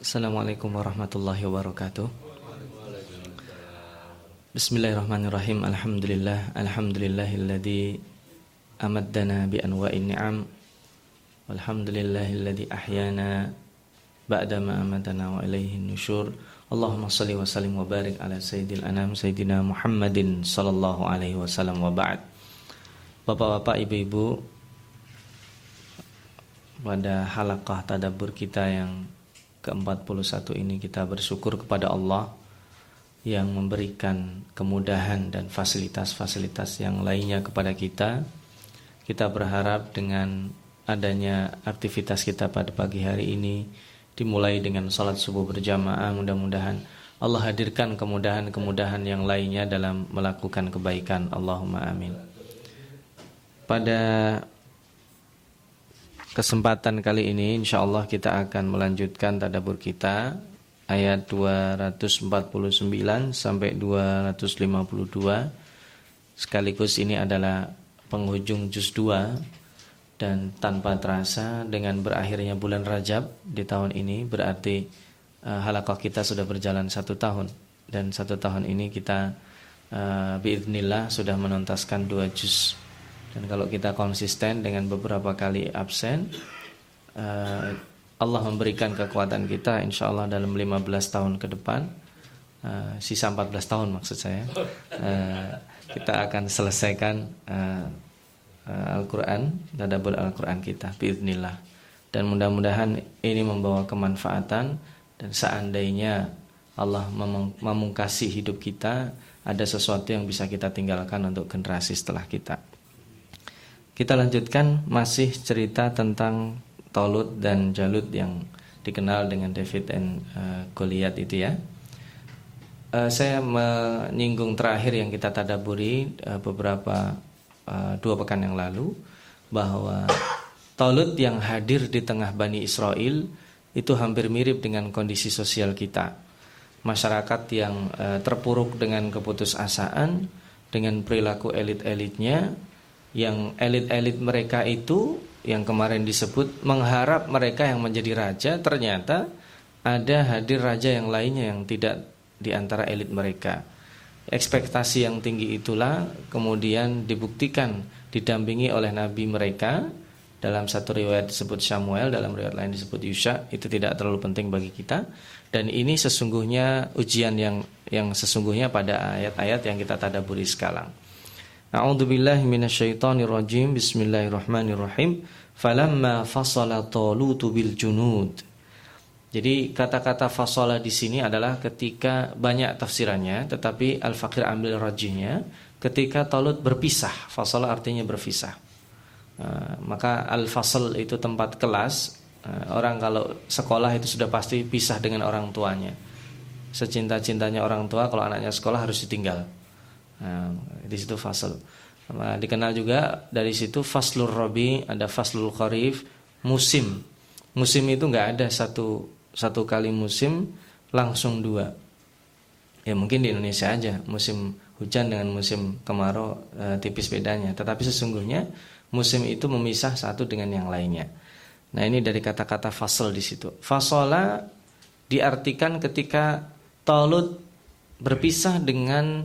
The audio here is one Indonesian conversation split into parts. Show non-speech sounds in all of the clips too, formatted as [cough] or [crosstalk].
Assalamualaikum warahmatullahi wabarakatuh. Bismillahirrahmanirrahim. Alhamdulillah. Alhamdulillahilladzi Amaddana bi anwa'in ni'am. Walhamdulillahilladzi ahyana Ba'da ma amadana wa ilaihi nusyur Allahumma salli wa sallim wa barik ala sayyidil anam Sayyidina Muhammadin sallallahu alaihi wasallam wa ba'd. Bapak-bapak, ibu-ibu Pada halakah tadabur kita yang ke-41 ini kita bersyukur kepada Allah yang memberikan kemudahan dan fasilitas-fasilitas yang lainnya kepada kita. Kita berharap dengan adanya aktivitas kita pada pagi hari ini dimulai dengan salat subuh berjamaah mudah-mudahan Allah hadirkan kemudahan-kemudahan yang lainnya dalam melakukan kebaikan Allahumma amin. Pada kesempatan kali ini insya Allah kita akan melanjutkan tadabur kita. Ayat 249 sampai 252 sekaligus ini adalah penghujung juz 2 dan tanpa terasa dengan berakhirnya bulan Rajab di tahun ini berarti uh, halakah kita sudah berjalan satu tahun. Dan satu tahun ini kita uh, biidnillah sudah menuntaskan dua juz dan kalau kita konsisten dengan beberapa kali absen uh, Allah memberikan kekuatan kita insya Allah dalam 15 tahun ke depan. Uh, Sisa 14 tahun maksud saya. Uh, Kita akan selesaikan Al-Quran Tadabur Al-Quran kita Bismillah Dan mudah-mudahan ini membawa kemanfaatan Dan seandainya Allah memungkasi hidup kita Ada sesuatu yang bisa kita tinggalkan untuk generasi setelah kita kita lanjutkan masih cerita tentang Tolut dan Jalut yang dikenal dengan David dan uh, Goliath itu ya. Uh, saya menyinggung terakhir yang kita tadaburi uh, beberapa uh, dua pekan yang lalu bahwa Tolut yang hadir di tengah Bani Israel itu hampir mirip dengan kondisi sosial kita. Masyarakat yang uh, terpuruk dengan keputusasaan, dengan perilaku elit-elitnya, yang elit-elit mereka itu yang kemarin disebut mengharap mereka yang menjadi raja ternyata ada hadir raja yang lainnya yang tidak di antara elit mereka. Ekspektasi yang tinggi itulah kemudian dibuktikan didampingi oleh nabi mereka dalam satu riwayat disebut Samuel, dalam riwayat lain disebut Yusha, itu tidak terlalu penting bagi kita. Dan ini sesungguhnya ujian yang yang sesungguhnya pada ayat-ayat yang kita tadaburi sekarang. A'udzu billahi minasyaitonir rajim. Bismillahirrahmanirrahim. Falamma fasala Talutu bil junud. Jadi kata-kata fasala di sini adalah ketika banyak tafsirannya, tetapi Al-Fakir ambil rajihnya ketika Talut berpisah. Fasala artinya berpisah. Uh, maka al-fasal itu tempat kelas. Uh, orang kalau sekolah itu sudah pasti pisah dengan orang tuanya. Secinta-cintanya orang tua kalau anaknya sekolah harus ditinggal Nah, di situ fasal. Nah, dikenal juga dari situ faslur robi, ada faslul kharif, musim. Musim itu nggak ada satu satu kali musim langsung dua. Ya mungkin di Indonesia aja musim hujan dengan musim kemarau e, tipis bedanya. Tetapi sesungguhnya musim itu memisah satu dengan yang lainnya. Nah ini dari kata-kata fasal di situ. Fasola diartikan ketika Talut berpisah dengan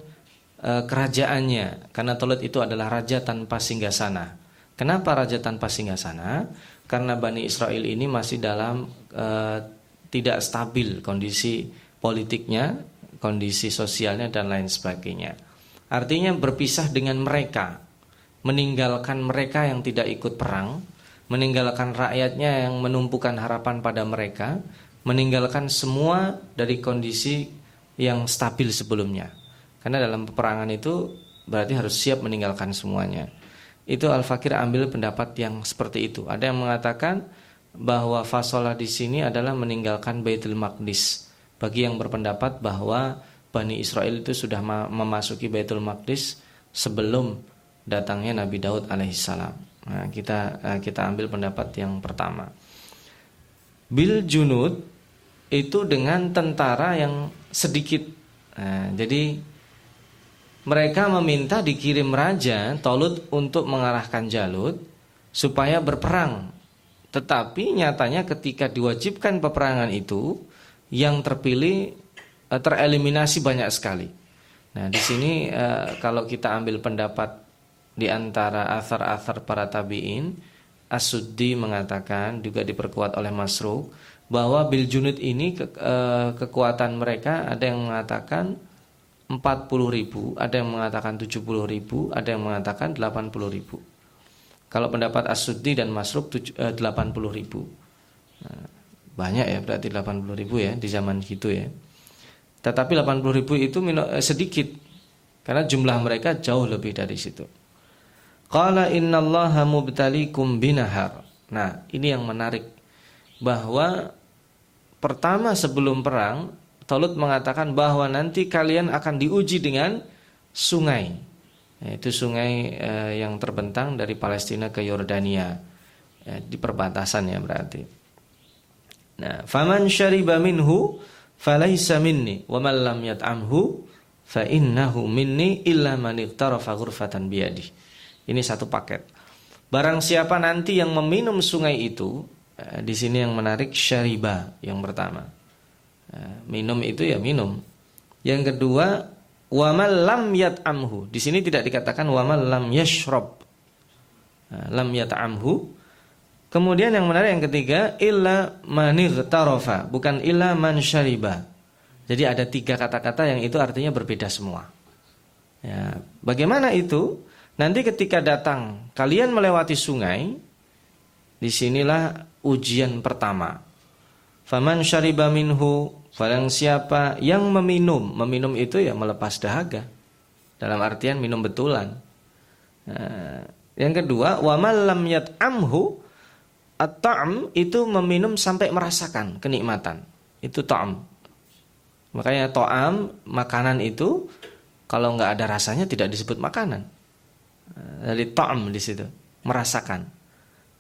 e, kerajaannya karena Tolut itu adalah raja tanpa singgasana. Kenapa raja tanpa singgasana? Karena Bani Israel ini masih dalam e, tidak stabil kondisi politiknya, kondisi sosialnya dan lain sebagainya. Artinya berpisah dengan mereka, meninggalkan mereka yang tidak ikut perang, meninggalkan rakyatnya yang menumpukan harapan pada mereka, meninggalkan semua dari kondisi yang stabil sebelumnya. Karena dalam peperangan itu berarti harus siap meninggalkan semuanya. Itu Al-Fakir ambil pendapat yang seperti itu. Ada yang mengatakan bahwa fasolah di sini adalah meninggalkan Baitul Maqdis. Bagi yang berpendapat bahwa Bani Israel itu sudah memasuki Baitul Maqdis sebelum datangnya Nabi Daud alaihissalam. Nah, kita eh, kita ambil pendapat yang pertama. Bil Junud itu dengan tentara yang sedikit. Nah, jadi mereka meminta dikirim raja Tolut untuk mengarahkan Jalut supaya berperang. Tetapi nyatanya ketika diwajibkan peperangan itu, yang terpilih uh, tereliminasi banyak sekali. Nah, di sini uh, kalau kita ambil pendapat di antara asar-asar para tabi'in, As-Suddi mengatakan juga diperkuat oleh Masruq bahwa bil junid ini ke, uh, kekuatan mereka ada yang mengatakan 40 ribu, ada yang mengatakan 70 ribu, ada yang mengatakan 80 ribu. Kalau pendapat As-Suddi dan Masruq 80 ribu. Nah, banyak ya berarti 80 ribu ya di zaman itu ya. Tetapi 80 ribu itu eh, sedikit karena jumlah mereka jauh lebih dari situ. Qala innallaha mubtalikum binahar. Nah, ini yang menarik bahwa pertama sebelum perang Talut mengatakan bahwa nanti kalian akan diuji dengan sungai. Itu sungai eh, yang terbentang dari Palestina ke Yordania. Eh, di perbatasan ya berarti. Nah, faman syariba minhu falaisa minni wa man lam yat'amhu fa innahu minni illa man iqtarafa ghurfatan biyadi. Ini satu paket. Barang siapa nanti yang meminum sungai itu, eh, di sini yang menarik syariba yang pertama. Minum itu ya minum. Yang kedua, wa man lam yat'amhu. Di sini tidak dikatakan wa man lam yashrab. Eh, lam yat'amhu Kemudian yang menarik yang ketiga illa manigtarofa, bukan illa man syariba. Jadi ada tiga kata-kata yang itu artinya berbeda semua. Ya, bagaimana itu? Nanti ketika datang kalian melewati sungai, di sinilah ujian pertama. Faman syariba minhu, Barang siapa yang meminum, meminum itu ya melepas dahaga. Dalam artian minum betulan. Nah, yang kedua, wa lam yat'amhu At-ta'am itu meminum sampai merasakan kenikmatan. Itu ta'am. Makanya ta'am, makanan itu kalau nggak ada rasanya tidak disebut makanan. Dari ta'am di situ, merasakan.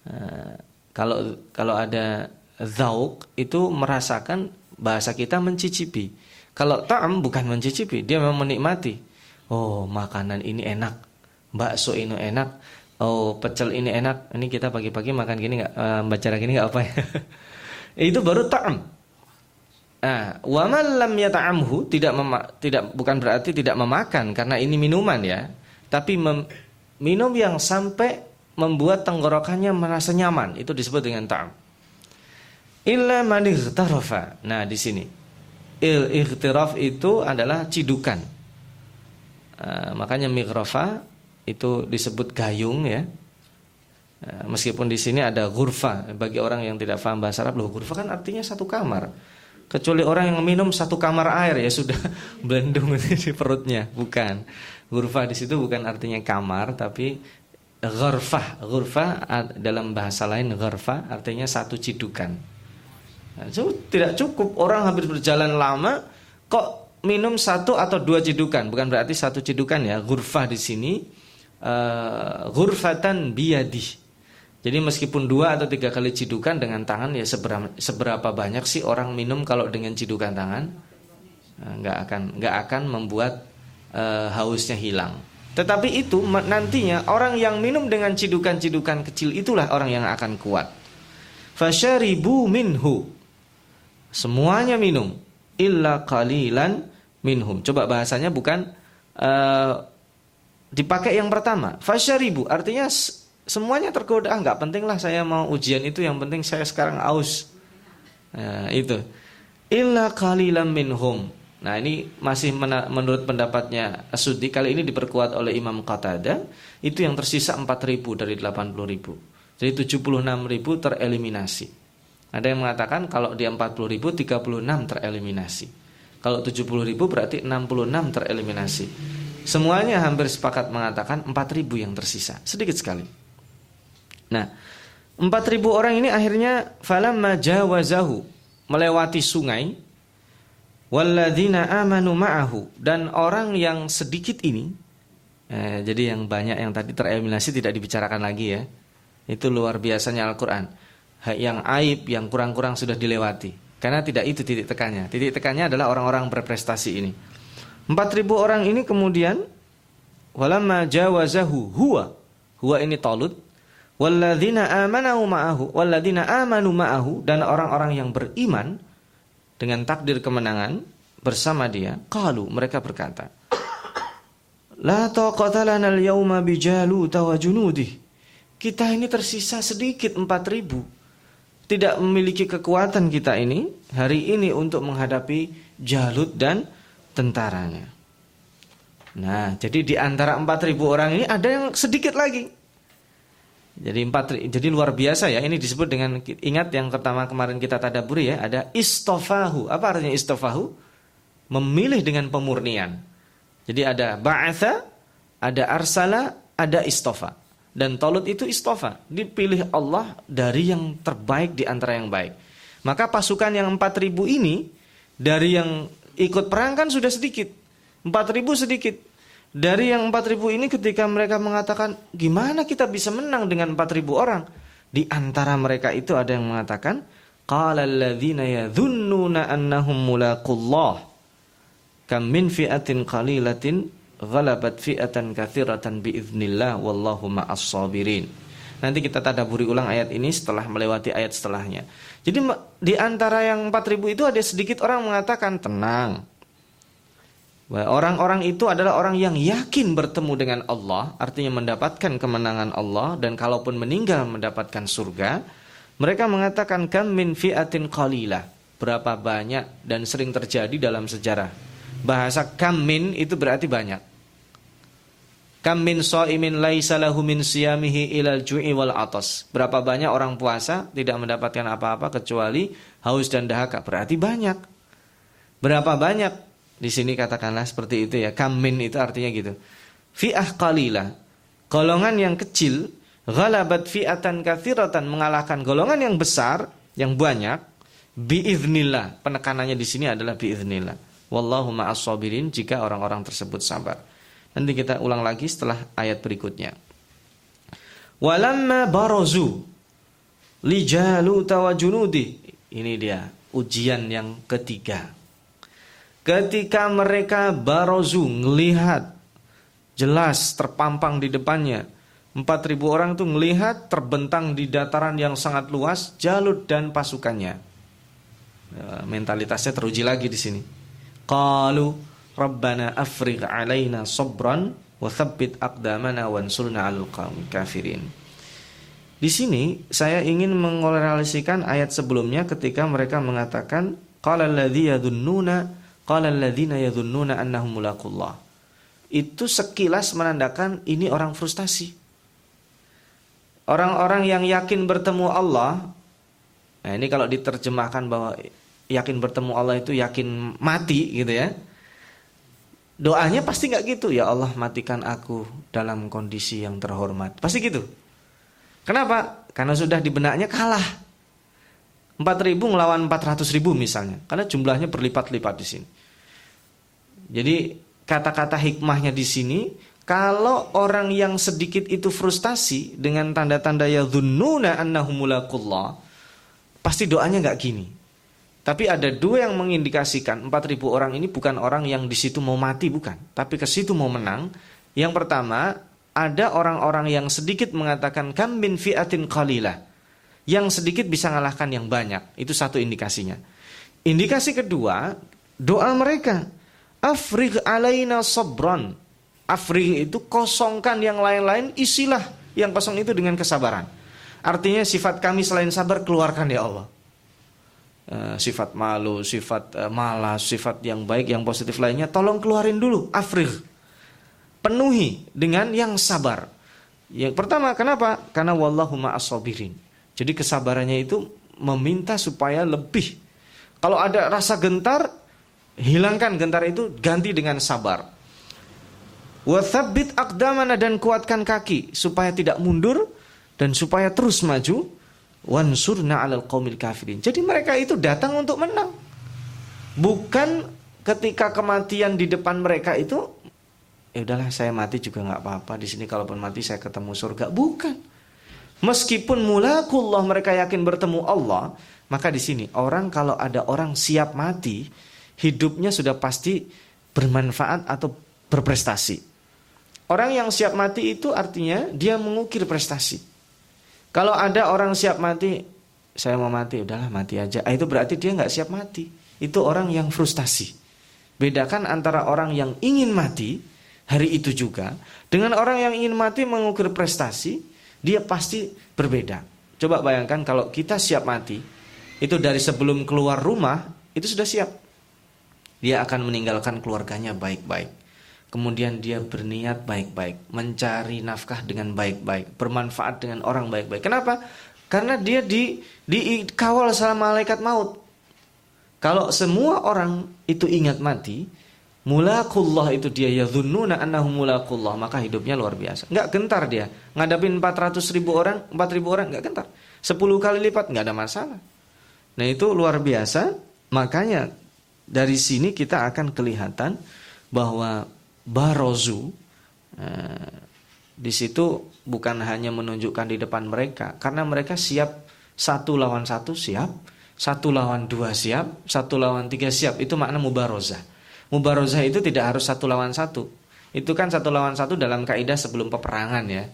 Eh, kalau kalau ada zauk itu merasakan bahasa kita mencicipi. Kalau ta'am bukan mencicipi, dia memang menikmati. Oh, makanan ini enak. Bakso ini enak. Oh pecel ini enak. Ini kita pagi-pagi makan gini nggak? Uh, baca gini nggak apa ya? [laughs] Itu baru ta'am. Nah wa lam yata'amhu tidak tidak bukan berarti tidak memakan karena ini minuman ya. Tapi mem, minum yang sampai membuat tenggorokannya merasa nyaman. Itu disebut dengan ta'am illa man nah di sini il ikhtiraf itu adalah cidukan uh, makanya mighrafa itu disebut gayung ya. Eh, meskipun di sini ada gurfa bagi orang yang tidak paham bahasa Arab loh gurfa kan artinya satu kamar. Kecuali orang yang minum satu kamar air ya sudah [laughs] belendung [laughs] di perutnya, bukan. Gurfa di situ bukan artinya kamar tapi ghurfah. Ghurfah dalam bahasa lain ghurfah artinya satu cidukan. Nah, so, tidak cukup orang habis berjalan lama kok minum satu atau dua cidukan, bukan berarti satu cidukan ya. Ghurfah di sini uh, ghurfatan biyadi. Jadi meskipun dua atau tiga kali cidukan dengan tangan ya seberapa, seberapa banyak sih orang minum kalau dengan cidukan tangan eh, nggak akan nggak akan membuat uh, hausnya hilang. Tetapi itu nantinya orang yang minum dengan cidukan-cidukan kecil itulah orang yang akan kuat. Fasyaribu minhu. Semuanya minum. Illa qalilan minhum. Coba bahasanya bukan uh, dipakai yang pertama. Fasyaribu artinya semuanya tergoda. Ah nggak penting lah saya mau ujian itu. Yang penting saya sekarang aus nah, itu. Illa qalilam minhum. Nah ini masih menurut pendapatnya Asudi kali ini diperkuat oleh Imam Qatada. Itu yang tersisa 4000 dari 80000 jadi 76000 tereliminasi ada yang mengatakan kalau di 40000 36 tereliminasi kalau 70000 berarti 66 tereliminasi Semuanya hampir sepakat mengatakan 4000 yang tersisa, sedikit sekali. Nah, 4000 orang ini akhirnya falamma jawazahu melewati sungai walladzina amanu ma'ahu dan orang yang sedikit ini eh, jadi yang banyak yang tadi tereliminasi tidak dibicarakan lagi ya. Itu luar biasanya Al-Qur'an. Yang aib, yang kurang-kurang sudah dilewati. Karena tidak itu titik tekannya. Titik tekannya adalah orang-orang berprestasi ini. 4000 orang ini kemudian walamma jawazahu huwa huwa ini Talut walladzina amanu ma'ahu walladzina amanu ma'ahu dan orang-orang yang beriman dengan takdir kemenangan bersama dia, qalu mereka berkata, La taqata lana al-yawma bi. Kita ini tersisa sedikit 4000. Tidak memiliki kekuatan kita ini hari ini untuk menghadapi Jalut dan tentaranya. Nah, jadi di antara 4000 orang ini ada yang sedikit lagi. Jadi empat, jadi luar biasa ya. Ini disebut dengan ingat yang pertama kemarin kita tadaburi ya. Ada istofahu. Apa artinya istofahu? Memilih dengan pemurnian. Jadi ada ba'atha, ada arsala, ada istofa. Dan Tolut itu istofa. Dipilih Allah dari yang terbaik di antara yang baik. Maka pasukan yang 4000 ini dari yang ikut perang kan sudah sedikit. 4000 sedikit. Dari yang 4000 ini ketika mereka mengatakan gimana kita bisa menang dengan 4000 orang? Di antara mereka itu ada yang mengatakan qala alladzina yadhunnuna annahum mulaqullah kam min fi'atin qalilatin ghalabat fi'atan katsiratan biiznillah wallahu ma'as sabirin. Nanti kita tadaburi ulang ayat ini setelah melewati ayat setelahnya. Jadi di antara yang 4000 itu ada sedikit orang mengatakan tenang Orang-orang itu adalah orang yang yakin bertemu dengan Allah, artinya mendapatkan kemenangan Allah dan kalaupun meninggal mendapatkan surga. Mereka mengatakan kam min fi'atin qalilah. Berapa banyak dan sering terjadi dalam sejarah. Bahasa kam min itu berarti banyak. Kam min sha'imin laisa lahu min siyamihi ilal ju'i wal atas. Berapa banyak orang puasa tidak mendapatkan apa-apa kecuali haus dan dahaga. Berarti banyak. Berapa banyak di sini katakanlah seperti itu ya. Kamin itu artinya gitu. Fi'ah qalila. Golongan yang kecil. Ghalabat fi'atan kathiratan. Mengalahkan golongan yang besar. Yang banyak. Biiznillah. Penekanannya di sini adalah biiznillah. Wallahu ma'as sabirin jika orang-orang tersebut sabar. Nanti kita ulang lagi setelah ayat berikutnya. Walamma barozu li Jalut. Ini dia ujian yang ketiga. Ketika mereka barozu melihat jelas terpampang di depannya 4000 orang itu melihat terbentang di dataran yang sangat luas Jalut dan pasukannya. Ya, mentalitasnya teruji lagi di sini. Qalu Rabbana afrigh alaina sabran wa thabbit aqdamana wansurna 'alal kafirin. Di sini saya ingin mengorelasikan ayat sebelumnya ketika mereka mengatakan qala alladhi yadhunnuna Qala alladziina yadhunnuna annahum mulaqullah. Itu sekilas menandakan ini orang frustasi. Orang-orang yang yakin bertemu Allah, nah ini kalau diterjemahkan bahwa yakin bertemu Allah itu yakin mati gitu ya. Doanya pasti nggak gitu ya Allah matikan aku dalam kondisi yang terhormat. Pasti gitu. Kenapa? Karena sudah di benaknya kalah. 4000 melawan 400 ribu misalnya. Karena jumlahnya berlipat-lipat di sini. Jadi kata-kata hikmahnya di sini kalau orang yang sedikit itu frustasi dengan tanda-tanda ya dhunnuna annahumulakullah pasti doanya nggak gini. Tapi ada dua yang mengindikasikan 4000 orang ini bukan orang yang di situ mau mati bukan, tapi ke situ mau menang. Yang pertama, ada orang-orang yang sedikit mengatakan kam bin fi'atin qalilah yang sedikit bisa mengalahkan yang banyak. Itu satu indikasinya. Indikasi kedua, doa mereka. Afriq alaina sabran. Afriq itu kosongkan yang lain-lain, isilah yang kosong itu dengan kesabaran. Artinya sifat kami selain sabar keluarkan ya Allah. Uh, sifat malu, sifat uh, malas, sifat yang baik, yang positif lainnya tolong keluarin dulu afriq. Penuhi dengan yang sabar. Yang pertama kenapa? Karena wallahu ma'as sabirin. Jadi kesabarannya itu meminta supaya lebih. Kalau ada rasa gentar, hilangkan gentar itu ganti dengan sabar. Wathabit akdamana dan kuatkan kaki supaya tidak mundur dan supaya terus maju. Wansurna alal qaumil kafirin. Jadi mereka itu datang untuk menang. Bukan ketika kematian di depan mereka itu ya udahlah saya mati juga nggak apa-apa di sini kalaupun mati saya ketemu surga. Bukan. Meskipun mulakullah mereka yakin bertemu Allah, maka di sini orang kalau ada orang siap mati, hidupnya sudah pasti bermanfaat atau berprestasi. Orang yang siap mati itu artinya dia mengukir prestasi. Kalau ada orang siap mati, saya mau mati, udahlah mati aja. Ah, itu berarti dia nggak siap mati. itu orang yang frustasi. Bedakan antara orang yang ingin mati hari itu juga dengan orang yang ingin mati mengukur prestasi, dia pasti berbeda. Coba bayangkan kalau kita siap mati, itu dari sebelum keluar rumah itu sudah siap. Dia akan meninggalkan keluarganya baik-baik. Kemudian dia berniat baik-baik, mencari nafkah dengan baik-baik, bermanfaat dengan orang baik-baik. Kenapa? Karena dia di dikawal sama malaikat maut. Kalau semua orang itu ingat mati, mulakullah itu dia ya yadhunnuna annahu mulakullah, maka hidupnya luar biasa. Enggak gentar dia. Ngadapin 400 ribu orang, 4 ribu orang enggak gentar. 10 kali lipat enggak ada masalah. Nah itu luar biasa. Makanya dari sini kita akan kelihatan bahwa barozu eh, di situ bukan hanya menunjukkan di depan mereka, karena mereka siap satu lawan satu siap, satu lawan dua siap, satu lawan tiga siap. Itu makna mubarozah. Mubarozah itu tidak harus satu lawan satu. Itu kan satu lawan satu dalam kaidah sebelum peperangan ya.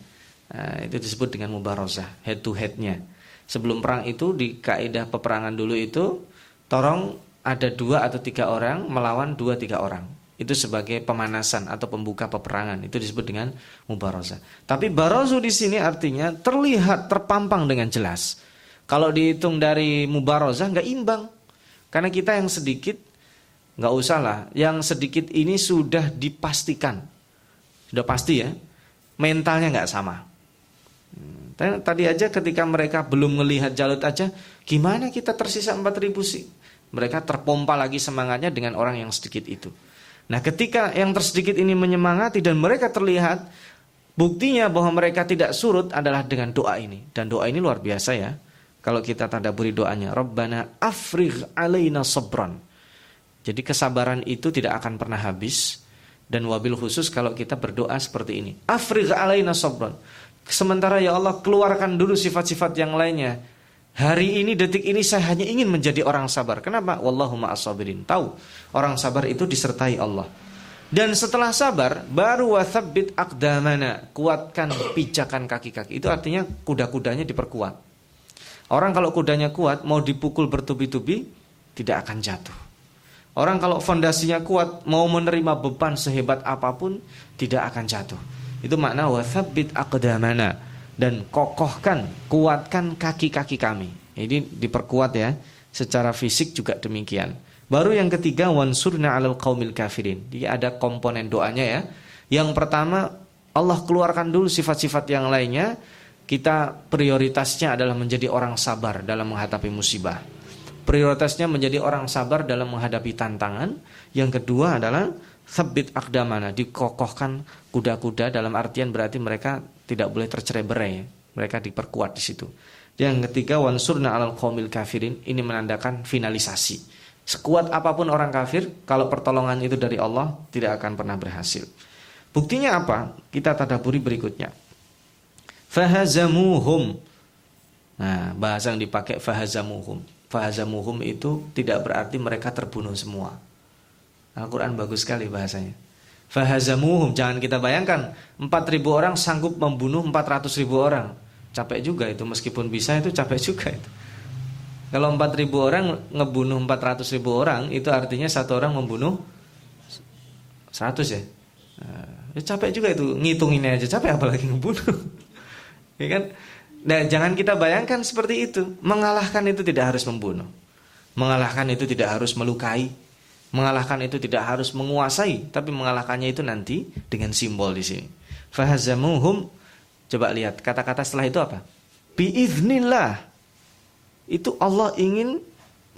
Nah, itu disebut dengan mubarozah, head to headnya. Sebelum perang itu di kaidah peperangan dulu itu, torong ada dua atau tiga orang melawan dua tiga orang itu sebagai pemanasan atau pembuka peperangan itu disebut dengan mubaroza. Tapi barozu di sini artinya terlihat terpampang dengan jelas. Kalau dihitung dari mubaroza nggak imbang, karena kita yang sedikit nggak usah lah, yang sedikit ini sudah dipastikan, sudah pasti ya, mentalnya nggak sama. Hmm, tadi aja ketika mereka belum melihat Jalut aja, gimana kita tersisa 4000 sih? Mereka terpompa lagi semangatnya dengan orang yang sedikit itu. Nah ketika yang tersedikit ini menyemangati dan mereka terlihat Buktinya bahwa mereka tidak surut adalah dengan doa ini. Dan doa ini luar biasa ya. Kalau kita beri doanya Rabbana afrigh alaina sabran. Jadi kesabaran itu tidak akan pernah habis. Dan wabil khusus kalau kita berdoa seperti ini Afrigh alaina sabran. Sementara ya Allah keluarkan dulu sifat-sifat yang lainnya Hari ini, detik ini saya hanya ingin menjadi orang sabar. Kenapa? Wallahu ma'asabirin. Tahu, orang sabar itu disertai Allah. Dan setelah sabar, baru wathabbit akdamana. Kuatkan pijakan kaki-kaki. Itu artinya kuda-kudanya diperkuat. Orang kalau kudanya kuat, mau dipukul bertubi-tubi, tidak akan jatuh. Orang kalau fondasinya kuat, mau menerima beban sehebat apa pun, tidak akan jatuh. Itu makna wathabbit akdamana dan kokohkan, kuatkan kaki-kaki kami. Ini diperkuat ya. Secara fisik juga demikian. Baru yang ketiga wansurna 'alal qaumil kafirin. Dia ada komponen doanya ya. Yang pertama Allah keluarkan dulu sifat-sifat yang lainnya. Kita prioritasnya adalah menjadi orang sabar dalam menghadapi musibah. Prioritasnya menjadi orang sabar dalam menghadapi tantangan. Yang kedua adalah sabit akdamana, dikokohkan kuda-kuda dalam artian berarti mereka tidak boleh tercerai-berai. Mereka diperkuat di situ. Yang ketiga wansurna alal qaumil kafirin ini menandakan finalisasi. Sekuat apa pun orang kafir, kalau pertolongan itu dari Allah tidak akan pernah berhasil. Buktinya apa? Kita tadaburi berikutnya. Fahazamuhum. Nah, bahasa yang dipakai fahazamuhum. Fahazamuhum itu tidak berarti mereka terbunuh semua. Al-Quran bagus sekali bahasanya. Fahazamuhum. Jangan kita bayangkan 4.000 orang sanggup membunuh 400.000 orang. Capek juga itu meskipun bisa itu capek [laughs] juga itu. Kalau 4.000 orang ngebunuh 400.000 orang itu artinya satu orang membunuh 100 ya. Nah, ya capek juga itu ngitung ini aja capek apalagi ngebunuh. [laughs] ya kan? Nah, jangan kita bayangkan seperti itu. Mengalahkan itu tidak harus membunuh. Mengalahkan itu tidak harus melukai Mengalahkan itu tidak harus menguasai, tapi mengalahkannya itu nanti dengan simbol di sini. Fahazamuhum coba lihat kata-kata setelah itu apa? Biiznillah. Itu Allah ingin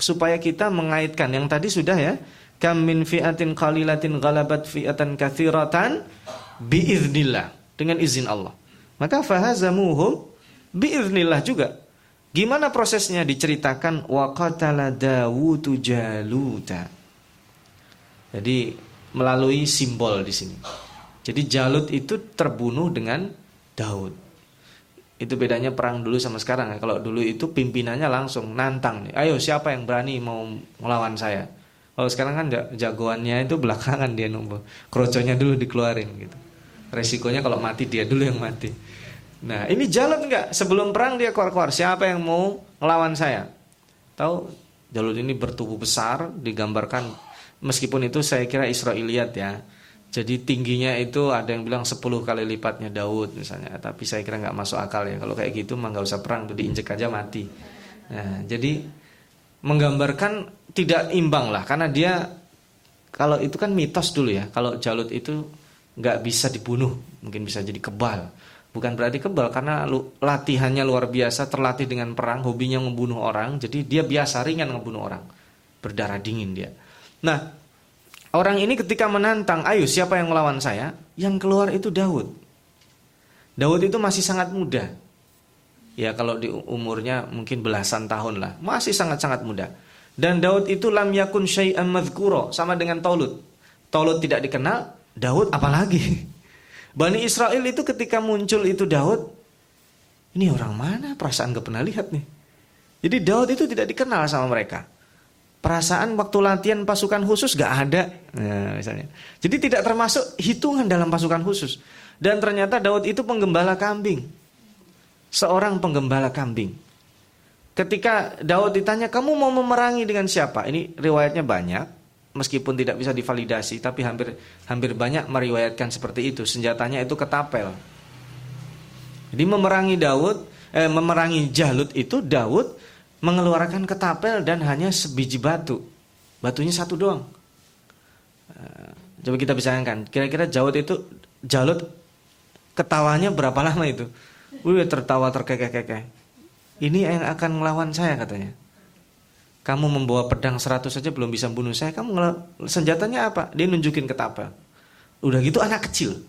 supaya kita mengaitkan yang tadi sudah ya. Kam min fi'atin qalilatin ghalabat fi'atan katsiratan biiznillah dengan izin Allah. Maka fahazamuhum biiznillah juga. Gimana prosesnya diceritakan wa qatala Dawudu Jaluta. Jadi melalui simbol di sini. Jadi Jalut itu terbunuh dengan Daud. Itu bedanya perang dulu sama sekarang ya. Kalau dulu itu pimpinannya langsung nantang nih. Ayo siapa yang berani mau melawan saya? Kalau sekarang kan jagoannya itu belakangan dia nunggu. Kroconya dulu dikeluarin gitu. Resikonya kalau mati dia dulu yang mati. Nah ini Jalut enggak? Sebelum perang dia keluar-keluar. Siapa yang mau melawan saya? Tahu Jalut ini bertubuh besar, digambarkan meskipun itu saya kira Israiliyat ya. Jadi tingginya itu ada yang bilang 10 kali lipatnya Daud misalnya, tapi saya kira nggak masuk akal ya. Kalau kayak gitu mah nggak usah perang, tuh diinjek aja mati. Nah, jadi menggambarkan tidak imbang lah, karena dia kalau itu kan mitos dulu ya. Kalau Jalut itu nggak bisa dibunuh, mungkin bisa jadi kebal. Bukan berarti kebal karena latihannya luar biasa, terlatih dengan perang, hobinya membunuh orang, jadi dia biasa ringan membunuh orang, berdarah dingin dia. Nah, Orang ini ketika menantang, ayo siapa yang melawan saya? Yang keluar itu Daud. Daud itu masih sangat muda. Ya kalau di umurnya mungkin belasan tahun lah. Masih sangat-sangat muda. Dan Daud itu lam yakun syai'an madhkuro. Sama dengan Tolut. Tolut tidak dikenal, Daud apalagi. [laughs] Bani Israel itu ketika muncul itu Daud. Ini orang mana? Perasaan gak pernah lihat nih. Jadi Daud itu tidak dikenal sama mereka. Perasaan waktu latihan pasukan khusus gak ada, nah, misalnya. Jadi tidak termasuk hitungan dalam pasukan khusus. Dan ternyata Daud itu penggembala kambing, seorang penggembala kambing. Ketika Daud ditanya, kamu mau memerangi dengan siapa? Ini riwayatnya banyak, meskipun tidak bisa divalidasi, tapi hampir hampir banyak meriwayatkan seperti itu. Senjatanya itu ketapel. Jadi memerangi Daud, eh, memerangi Jalut itu Daud mengeluarkan ketapel dan hanya sebiji batu. Batunya satu doang. Eh, coba kita bisa bayangkan, kira-kira Jalut itu Jalut ketawanya berapa lama itu? Wih tertawa terkekeh-kekeh. Ini yang akan melawan saya katanya. Kamu membawa pedang seratus saja belum bisa bunuh saya. Kamu senjatanya apa? Dia nunjukin ketapel. Udah gitu anak kecil.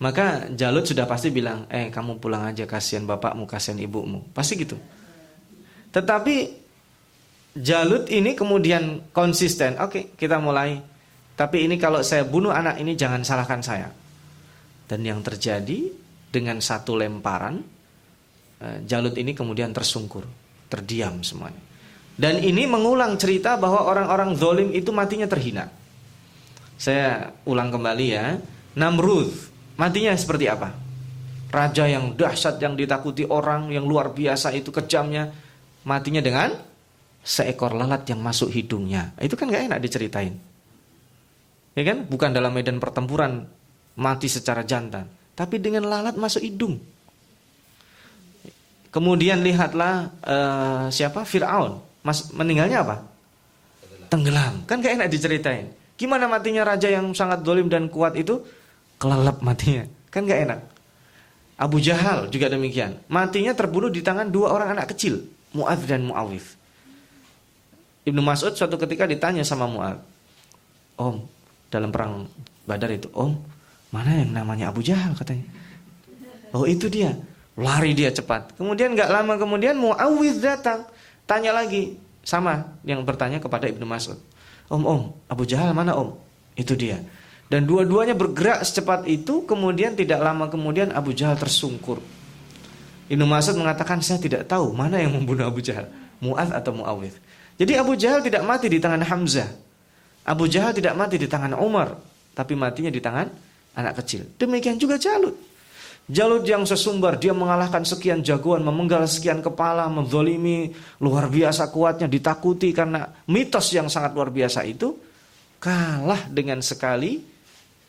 Maka Jalut sudah pasti bilang, eh kamu pulang aja kasihan bapakmu, kasihan ibumu. Pasti gitu. Tetapi Jalut ini kemudian konsisten. Oke, okay, kita mulai. Tapi ini kalau saya bunuh anak ini jangan salahkan saya. Dan yang terjadi dengan satu lemparan, eh, Jalut ini kemudian tersungkur, terdiam semuanya. Dan ini mengulang cerita bahwa orang-orang zolim itu matinya terhina. Saya ulang kembali ya. Namrud, matinya seperti apa? Raja yang dahsyat, yang ditakuti orang, yang luar biasa itu kejamnya matinya dengan seekor lalat yang masuk hidungnya. Itu kan gak enak diceritain. Ya kan? Bukan dalam medan pertempuran mati secara jantan, tapi dengan lalat masuk hidung. Kemudian lihatlah uh, siapa Firaun, Mas meninggalnya apa? Tenggelam. Kan gak enak diceritain. Gimana matinya raja yang sangat dolim dan kuat itu? Kelelep matinya. Kan gak enak. Abu Jahal juga demikian. Matinya terbunuh di tangan dua orang anak kecil. Mu'ad dan Mu'awif. Ibnu Mas'ud suatu ketika ditanya sama Mu'ad. Om, dalam perang Badar itu, Om, mana yang namanya Abu Jahal katanya. Oh itu dia. Lari dia cepat. Kemudian gak lama kemudian Mu'awif datang. Tanya lagi. Sama yang bertanya kepada Ibnu Mas'ud. Om, om, Abu Jahal mana om? Itu dia. Dan dua-duanya bergerak secepat itu, kemudian tidak lama kemudian Abu Jahal tersungkur. Ibnu Mas'ud mengatakan saya tidak tahu mana yang membunuh Abu Jahal, Mu'ad atau Muawid. Jadi Abu Jahal tidak mati di tangan Hamzah. Abu Jahal tidak mati di tangan Umar, tapi matinya di tangan anak kecil. Demikian juga Jalut. Jalut yang sesumbar, dia mengalahkan sekian jagoan, memenggal sekian kepala, menzolimi, luar biasa kuatnya, ditakuti karena mitos yang sangat luar biasa itu, kalah dengan sekali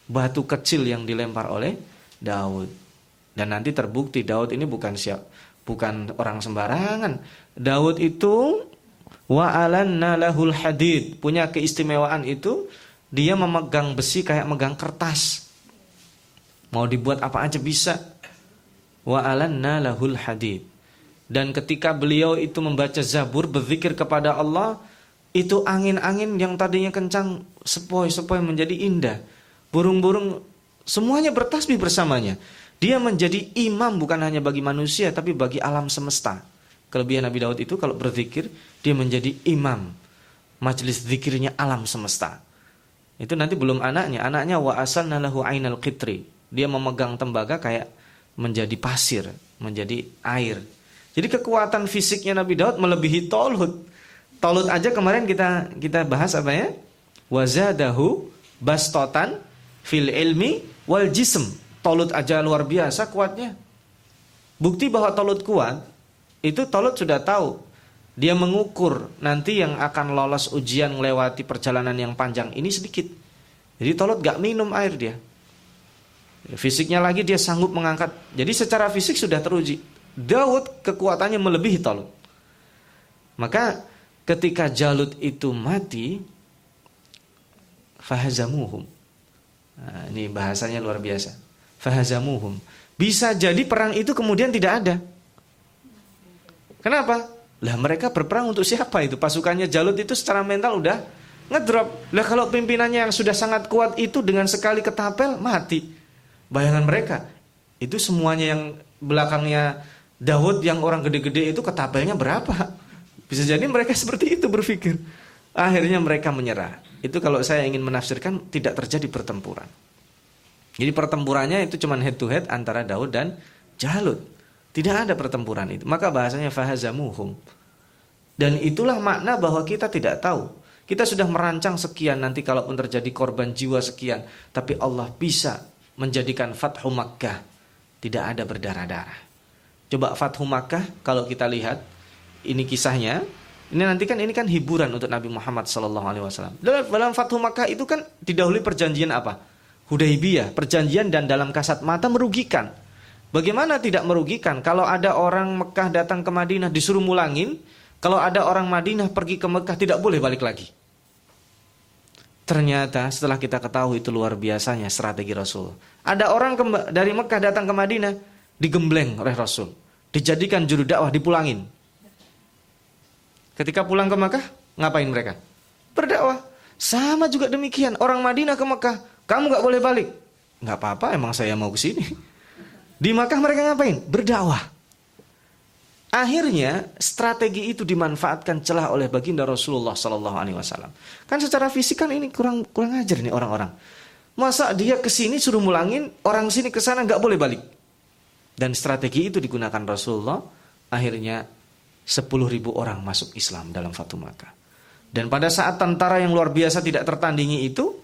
batu kecil yang dilempar oleh Daud. Dan nanti terbukti Daud ini bukan siap, bukan orang sembarangan. Daud itu wa alanna lahul hadid, punya keistimewaan itu dia memegang besi kayak megang kertas. Mau dibuat apa aja bisa. Wa alanna lahul hadid. Dan ketika beliau itu membaca Zabur, berzikir kepada Allah, itu angin-angin yang tadinya kencang sepoi-sepoi menjadi indah. Burung-burung semuanya bertasbih bersamanya. Dia menjadi imam bukan hanya bagi manusia tapi bagi alam semesta. Kelebihan Nabi Daud itu kalau berzikir dia menjadi imam majelis zikirnya alam semesta. Itu nanti belum anaknya, anaknya wa asalna lahu ainal qitri. Dia memegang tembaga kayak menjadi pasir, menjadi air. Jadi kekuatan fisiknya Nabi Daud melebihi Tolut. Tolut aja kemarin kita kita bahas apa ya? Wazadahu bastotan fil ilmi wal jism. Tolut aja luar biasa kuatnya. Bukti bahwa Tolut kuat, itu Tolut sudah tahu Dia mengukur nanti yang akan lolos ujian melewati perjalanan yang panjang ini sedikit. Jadi Tolut gak minum air dia. Fisiknya lagi dia sanggup mengangkat. Jadi secara fisik sudah teruji. Daud kekuatannya melebihi Tolut. Maka ketika Jalut itu mati, fahazamuhum. Nah, ini bahasanya luar biasa. Fahazamuhum. Bisa jadi perang itu kemudian tidak ada. Kenapa? Lah mereka berperang untuk siapa itu? Pasukannya Jalut itu secara mental udah ngedrop. Lah kalau pimpinannya yang sudah sangat kuat itu dengan sekali ketapel mati. Bayangan mereka itu semuanya yang belakangnya Daud yang orang gede-gede itu ketapelnya berapa? Bisa jadi mereka [laughs] seperti itu berpikir. Akhirnya mereka menyerah. Itu kalau saya ingin menafsirkan tidak terjadi pertempuran. Jadi pertempurannya itu cuma head to head antara Daud dan Jalut. Tidak ada pertempuran itu. Maka bahasanya fahazamuhum. Dan itulah makna bahwa kita tidak tahu. Kita sudah merancang sekian nanti kalaupun terjadi korban jiwa sekian. Tapi Allah bisa menjadikan Fathu Makkah. Tidak ada berdarah-darah. Coba Fathu Makkah kalau kita lihat. Ini kisahnya. Ini nanti kan ini kan hiburan untuk Nabi Muhammad SAW. Dalam, dalam Fathu Makkah itu kan didahului perjanjian apa? Hudaibiyah. Perjanjian dan dalam kasat mata merugikan. Bagaimana tidak merugikan kalau ada orang Mekah datang ke Madinah disuruh mulangin, kalau ada orang Madinah pergi ke Mekah tidak boleh balik lagi. Ternyata setelah kita ketahui itu luar biasanya strategi Rasul. Ada orang dari Mekah datang ke Madinah digembleng oleh Rasul, dijadikan juru dakwah, dipulangin. Ketika pulang ke Mekah, ngapain mereka? Berdakwah. Sama juga demikian, orang Madinah ke Mekah, kamu gak boleh balik. Gak apa-apa, emang saya mau ke sini. Di Makkah mereka ngapain? Berdakwah. Akhirnya strategi itu dimanfaatkan celah oleh baginda Rasulullah Sallallahu Alaihi Wasallam. Kan secara fisik kan ini kurang kurang ajar nih orang-orang. Masa dia ke sini suruh mulangin, orang sini ke sana nggak boleh balik. Dan strategi itu digunakan Rasulullah. Akhirnya 10 ribu orang masuk Islam dalam Fatu Makkah. Dan pada saat tentara yang luar biasa tidak tertandingi itu,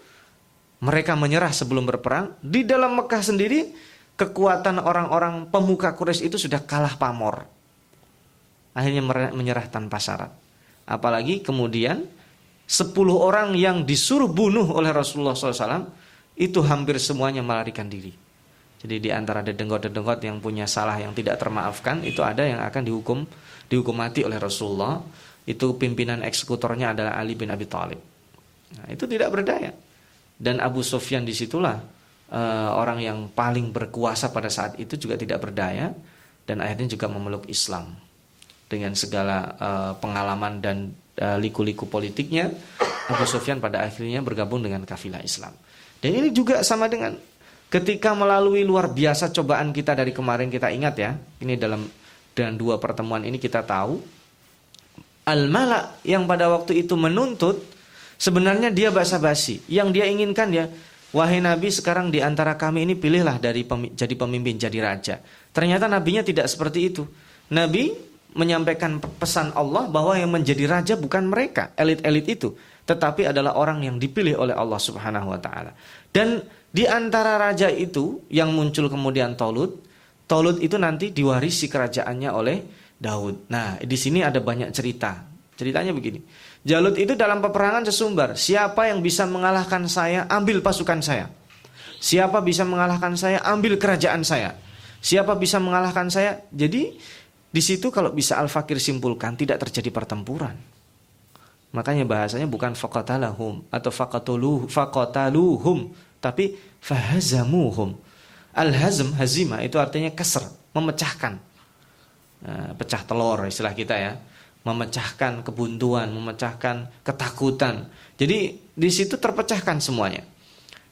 mereka menyerah sebelum berperang. Di dalam Mekah sendiri kekuatan orang-orang pemuka Quraisy itu sudah kalah pamor. Akhirnya menyerah tanpa syarat. Apalagi kemudian 10 orang yang disuruh bunuh oleh Rasulullah SAW itu hampir semuanya melarikan diri. Jadi di antara dedenggot-dedenggot yang punya salah yang tidak termaafkan itu ada yang akan dihukum dihukum mati oleh Rasulullah. Itu pimpinan eksekutornya adalah Ali bin Abi Thalib. Nah, itu tidak berdaya. Dan Abu Sufyan di situlah uh, orang yang paling berkuasa pada saat itu juga tidak berdaya dan akhirnya juga memeluk Islam dengan segala uh, pengalaman dan uh, liku-liku politiknya Abu Sufyan pada akhirnya bergabung dengan kafilah Islam. Dan ini juga sama dengan ketika melalui luar biasa cobaan kita dari kemarin kita ingat ya, ini dalam dan dua pertemuan ini kita tahu Al-Malak yang pada waktu itu menuntut sebenarnya dia basa-basi. Yang dia inginkan ya Wahai Nabi sekarang di antara kami ini pilihlah dari pem jadi pemimpin, jadi raja. Ternyata nabinya tidak seperti itu. Nabi menyampaikan pesan Allah bahwa yang menjadi raja bukan mereka, elit-elit itu, tetapi adalah orang yang dipilih oleh Allah Subhanahu wa taala. Dan di antara raja itu yang muncul kemudian Tolut, Tolut itu nanti diwarisi kerajaannya oleh Daud. Nah, di sini ada banyak cerita. Ceritanya begini. Jalut itu dalam peperangan sesumbar. Siapa yang bisa mengalahkan saya, ambil pasukan saya. Siapa bisa mengalahkan saya, ambil kerajaan saya. Siapa bisa mengalahkan saya? Jadi di situ kalau bisa Al-Fakir simpulkan tidak terjadi pertempuran. Makanya bahasanya bukan faqatalahum atau faqatuluh faqataluhum tapi fahazamuhum. Al-hazm hazima itu artinya keser, memecahkan. Nah, pecah telur istilah kita ya memecahkan kebuntuan, memecahkan ketakutan. Jadi di situ terpecahkan semuanya.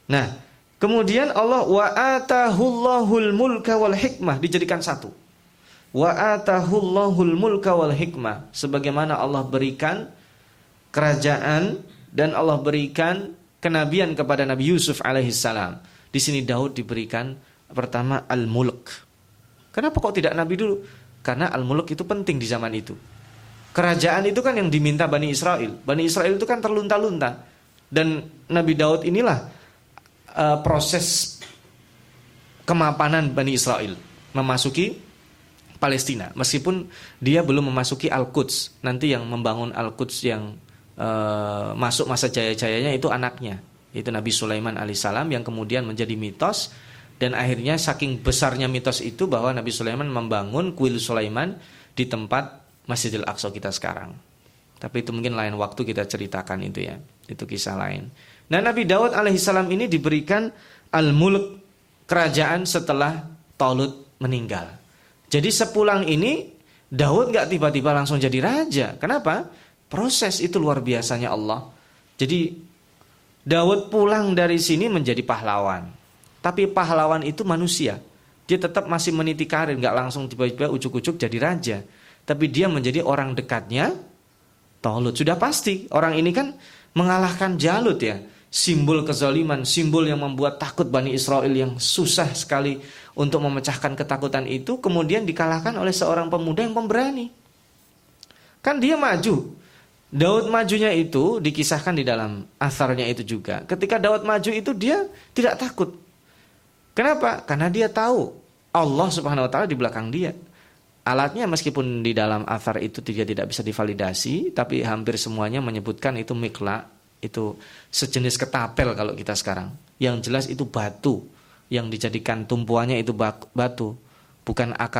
Nah, kemudian Allah wa atahullahul mulka wal hikmah dijadikan satu. Wa atahullahul mulka wal hikmah sebagaimana Allah berikan kerajaan dan Allah berikan kenabian kepada Nabi Yusuf alaihissalam. Di sini Daud diberikan pertama al-mulk. Kenapa kok tidak Nabi dulu? Karena al-mulk itu penting di zaman itu. Kerajaan itu kan yang diminta Bani Israel. Bani Israel itu kan terlunta-lunta. Dan Nabi Daud inilah uh, proses kemapanan Bani Israel. Memasuki Palestina. Meskipun dia belum memasuki Al-Quds. Nanti yang membangun Al-Quds yang uh, masuk masa jaya-jayanya itu anaknya. Itu Nabi Sulaiman alaihissalam yang kemudian menjadi mitos. Dan akhirnya saking besarnya mitos itu bahwa Nabi Sulaiman membangun kuil Sulaiman di tempat Masjidil Aqsa kita sekarang. Tapi itu mungkin lain waktu kita ceritakan itu ya. Itu kisah lain. Nah Nabi Daud alaihissalam ini diberikan al-mulk kerajaan setelah Talut meninggal. Jadi sepulang ini Daud nggak tiba-tiba langsung jadi raja. Kenapa? Proses itu luar biasanya Allah. Jadi Daud pulang dari sini menjadi pahlawan. Tapi pahlawan itu manusia. Dia tetap masih meniti karir, nggak langsung tiba-tiba ucuk-ucuk jadi raja. Tapi dia menjadi orang dekatnya Talut. Sudah pasti orang ini kan mengalahkan Jalut ya simbol kezaliman, simbol yang membuat takut Bani Israel yang susah sekali untuk memecahkan ketakutan itu kemudian dikalahkan oleh seorang pemuda yang pemberani. Kan dia maju. Daud majunya itu dikisahkan di dalam asarnya itu juga. Ketika Daud maju itu dia tidak takut. Kenapa? Karena dia tahu Allah Subhanahu wa taala di belakang dia. Alatnya meskipun di dalam asar itu tidak tidak bisa divalidasi, tapi hampir semuanya menyebutkan itu mikla itu sejenis ketapel kalau kita sekarang. Yang jelas itu batu yang dijadikan tumpuannya itu batu, bukan AK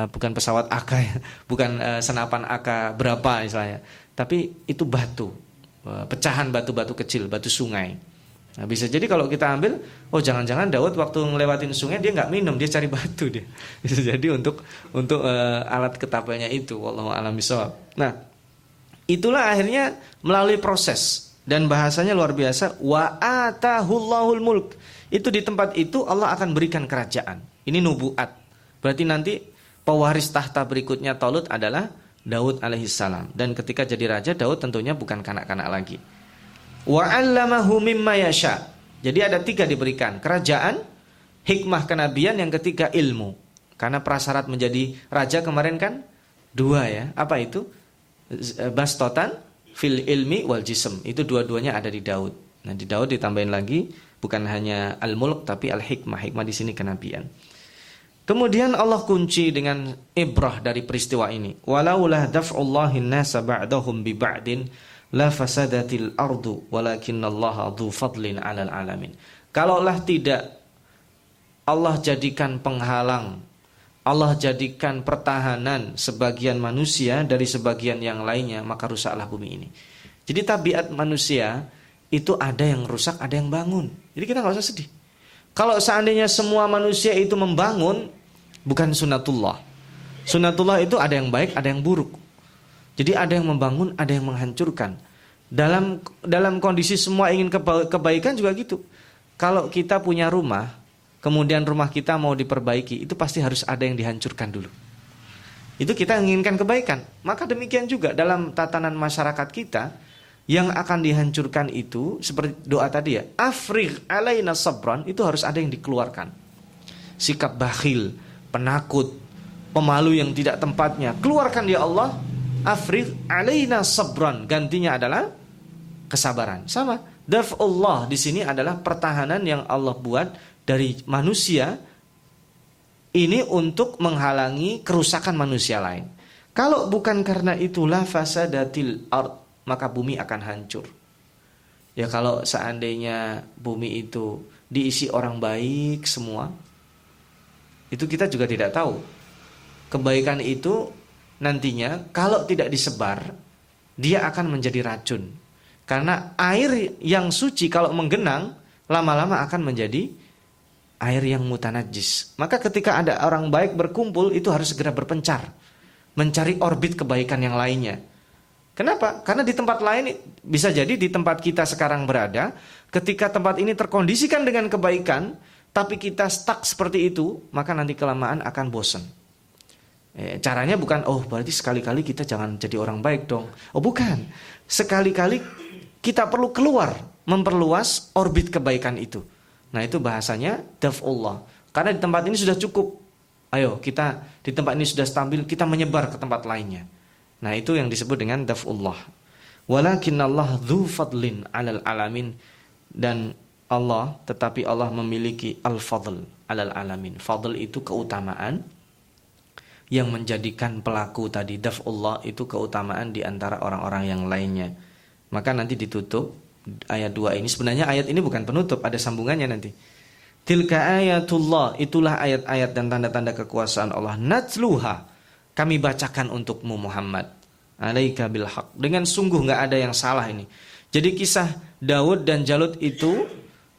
uh, bukan pesawat AK [laughs] ya, bukan uh, senapan AK berapa misalnya, tapi itu batu. Uh, pecahan batu-batu kecil, batu sungai. Nah, bisa jadi kalau kita ambil, oh jangan-jangan Daud waktu ngelewatin sungai dia nggak minum, dia cari batu dia. [laughs] Bisa jadi untuk untuk uh, alat ketapelnya itu, wallahu alam Nah, Itulah akhirnya melalui proses dan bahasanya luar biasa wa atahullahul mulk. Itu di tempat itu Allah akan berikan kerajaan. Ini nubuat. Berarti nanti pewaris tahta berikutnya Talut adalah Daud alaihissalam. Dan ketika jadi raja Daud tentunya bukan kanak-kanak lagi. Wa 'allamahu mimma yasha. Jadi ada tiga diberikan. Kerajaan, hikmah kenabian, yang ketiga ilmu. Karena prasyarat menjadi raja kemarin kan dua ya. Apa itu? Eh, bastotan fil ilmi wal jism. Itu dua-duanya ada di Daud. Nah, di Daud ditambahin lagi bukan hanya al-mulk tapi al-hikmah. Hikmah di sini kenabian. Kemudian Allah kunci dengan ibrah dari peristiwa ini. Walaulah daf'ullahi nasa ba'dahum bi ba'din la fasadatil ardu walakinallaha dhu fadlin 'alal alamin. Kalaulah tidak Allah jadikan penghalang Allah jadikan pertahanan sebagian manusia dari sebagian yang lainnya, maka rusaklah bumi ini. Jadi tabiat manusia itu ada yang rusak, ada yang bangun. Jadi kita nggak usah sedih. Kalau seandainya semua manusia itu membangun, bukan sunatullah. Sunatullah itu ada yang baik, ada yang buruk. Jadi ada yang membangun, ada yang menghancurkan. Dalam dalam kondisi semua ingin kebaikan juga gitu. Kalau kita punya rumah, kemudian rumah kita mau diperbaiki, itu pasti harus ada yang dihancurkan dulu. Itu kita inginkan kebaikan. Maka demikian juga dalam tatanan masyarakat kita, yang akan dihancurkan itu seperti doa tadi ya, afriq alaina sabran itu harus ada yang dikeluarkan. Sikap bakhil, penakut, pemalu yang tidak tempatnya, keluarkan ya Allah. Afriq alaina sabran, gantinya adalah kesabaran. Sama, daf'ullah di sini adalah pertahanan yang Allah buat dari manusia ini untuk menghalangi kerusakan manusia lain. Kalau bukan karena itulah fasadatil ard, maka bumi akan hancur. Ya kalau seandainya bumi itu diisi orang baik semua, itu kita juga tidak tahu. Kebaikan itu nantinya kalau tidak disebar, dia akan menjadi racun. Karena air yang suci kalau menggenang, lama-lama akan menjadi air yang mutanajis. Maka ketika ada orang baik berkumpul itu harus segera berpencar. Mencari orbit kebaikan yang lainnya. Kenapa? Karena di tempat lain bisa jadi di tempat kita sekarang berada, ketika tempat ini terkondisikan dengan kebaikan, tapi kita stuck seperti itu, maka nanti kelamaan akan bosan. Eh, caranya bukan, oh berarti sekali-kali kita jangan jadi orang baik dong. Oh bukan, sekali-kali kita perlu keluar, memperluas orbit kebaikan itu. Nah itu bahasanya daf'ullah. Karena di tempat ini sudah cukup. Ayo kita di tempat ini sudah stabil, kita menyebar ke tempat lainnya. Nah itu yang disebut dengan daf'ullah. Walakin Allah fadlin alal alamin. Dan Allah, tetapi Allah memiliki al-fadl alal alamin. Fadl itu keutamaan yang menjadikan pelaku tadi daf'ullah itu keutamaan di antara orang-orang yang lainnya. Maka nanti ditutup ayat 2 ini sebenarnya ayat ini bukan penutup, ada sambungannya nanti. Tilka ayatullah, itulah ayat-ayat dan tanda-tanda kekuasaan Allah. Natluha, kami bacakan untukmu Muhammad. Alaika bil haq. Dengan sungguh nggak ada yang salah ini. Jadi kisah Daud dan Jalut itu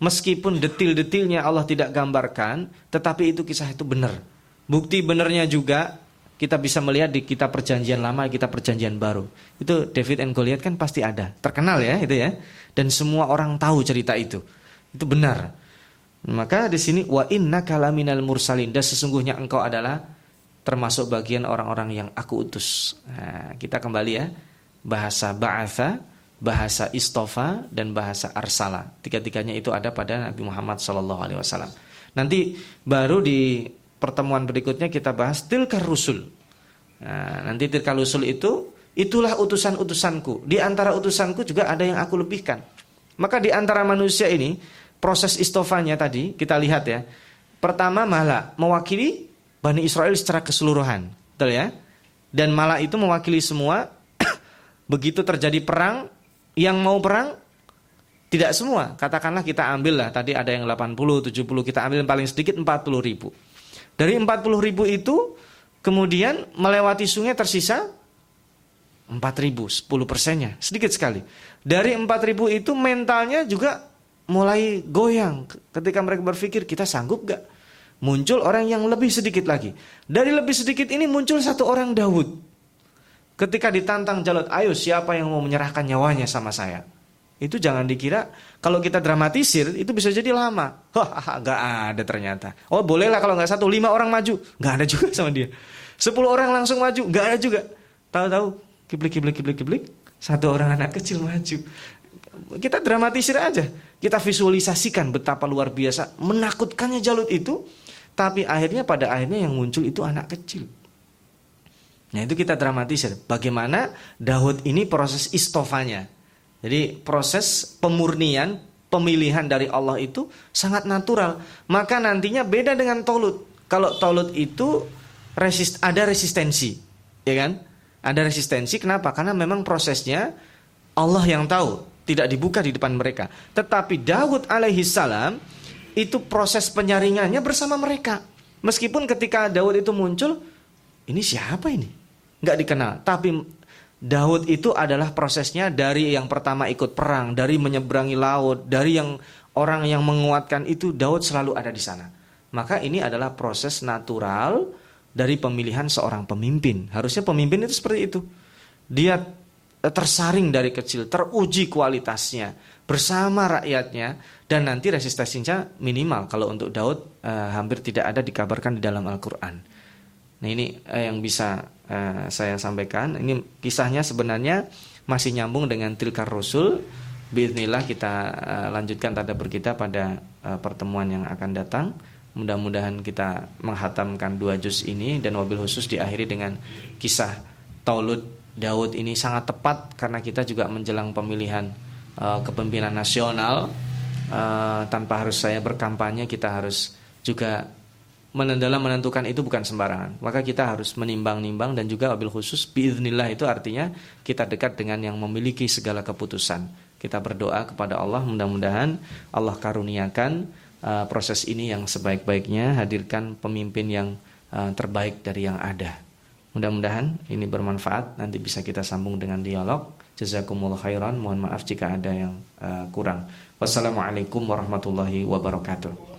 meskipun detil-detilnya Allah tidak gambarkan, tetapi itu kisah itu benar Bukti benernya juga kita bisa melihat di kitab perjanjian lama, kitab perjanjian baru. Itu David and Goliath kan pasti ada. Terkenal ya itu ya. Dan semua orang tahu cerita itu. Itu benar. Maka di sini wa inna kalaminal mursalin dan sesungguhnya engkau adalah termasuk bagian orang-orang yang aku utus. Nah, kita kembali ya. Bahasa ba'atha, bahasa istofa dan bahasa arsala. Tiga-tiganya itu ada pada Nabi Muhammad SAW. Nanti baru di pertemuan berikutnya kita bahas tilkar rusul. Nah, nanti tilkar rusul itu itulah utusan-utusanku. Di antara utusanku juga ada yang aku lebihkan. Maka di antara manusia ini proses istofanya tadi kita lihat ya. Pertama malah mewakili Bani Israel secara keseluruhan. Betul ya? Dan malah itu mewakili semua. [clears throat] Begitu terjadi perang, yang mau perang tidak semua. Katakanlah kita ambil lah, tadi ada yang 80, 70, kita ambil yang paling sedikit 40 ribu. Dari 40 ribu itu kemudian melewati sungai tersisa 4 ribu, 10 persennya, sedikit sekali. Dari 4 ribu itu mentalnya juga mulai goyang ketika mereka berpikir kita sanggup gak? Muncul orang yang lebih sedikit lagi. Dari lebih sedikit ini muncul satu orang Daud. Ketika ditantang Jalut, ayo siapa yang mau menyerahkan nyawanya sama saya? Itu jangan dikira kalau kita dramatisir itu bisa jadi lama. Wah, [laughs] nggak ada ternyata. Oh bolehlah kalau nggak satu lima orang maju, nggak ada juga sama dia. Sepuluh orang langsung maju, nggak ada juga. Tahu-tahu kiblik kiblik kiblik kiblik satu orang anak kecil maju. Kita dramatisir aja. Kita visualisasikan betapa luar biasa menakutkannya Jalut itu. Tapi akhirnya pada akhirnya yang muncul itu anak kecil. Nah itu kita dramatisir. Bagaimana Daud ini proses istofanya. Jadi proses pemurnian, pemilihan dari Allah itu sangat natural. Maka nantinya beda dengan Tolut. Kalau Tolut itu resist, ada resistensi, ya kan? Ada resistensi. Kenapa? Karena memang prosesnya Allah yang tahu, tidak dibuka di depan mereka. Tetapi Daud alaihi salam itu proses penyaringannya bersama mereka. Meskipun ketika Daud itu muncul, ini siapa ini? Nggak dikenal. Tapi Daud itu adalah prosesnya dari yang pertama ikut perang, dari menyeberangi laut, dari yang orang yang menguatkan itu Daud selalu ada di sana. Maka ini adalah proses natural dari pemilihan seorang pemimpin. Harusnya pemimpin itu seperti itu. Dia tersaring dari kecil, teruji kualitasnya bersama rakyatnya dan nanti resistensinya minimal. Kalau untuk Daud eh, hampir tidak ada dikabarkan di dalam Al-Qur'an. Nah, ini eh, yang bisa uh, saya sampaikan. Ini kisahnya sebenarnya masih nyambung dengan Tilkar Rasul. Bismillah kita uh, lanjutkan tadabur kita pada uh, pertemuan yang akan datang. Mudah-mudahan kita menghatamkan dua juz ini dan mobil khusus diakhiri dengan kisah Taulud Daud ini sangat tepat karena kita juga menjelang pemilihan uh, kepemimpinan nasional uh, tanpa harus saya berkampanye kita harus juga dalam menentukan itu bukan sembarangan. Maka kita harus menimbang-nimbang dan juga wabil khusus biiznillah itu artinya kita dekat dengan yang memiliki segala keputusan. Kita berdoa kepada Allah mudah-mudahan Allah karuniakan uh, proses ini yang sebaik-baiknya, hadirkan pemimpin yang uh, terbaik dari yang ada. Mudah-mudahan ini bermanfaat. Nanti bisa kita sambung dengan dialog. Jazakumullah khairan. Mohon maaf jika ada yang uh, kurang. Wassalamualaikum warahmatullahi wabarakatuh.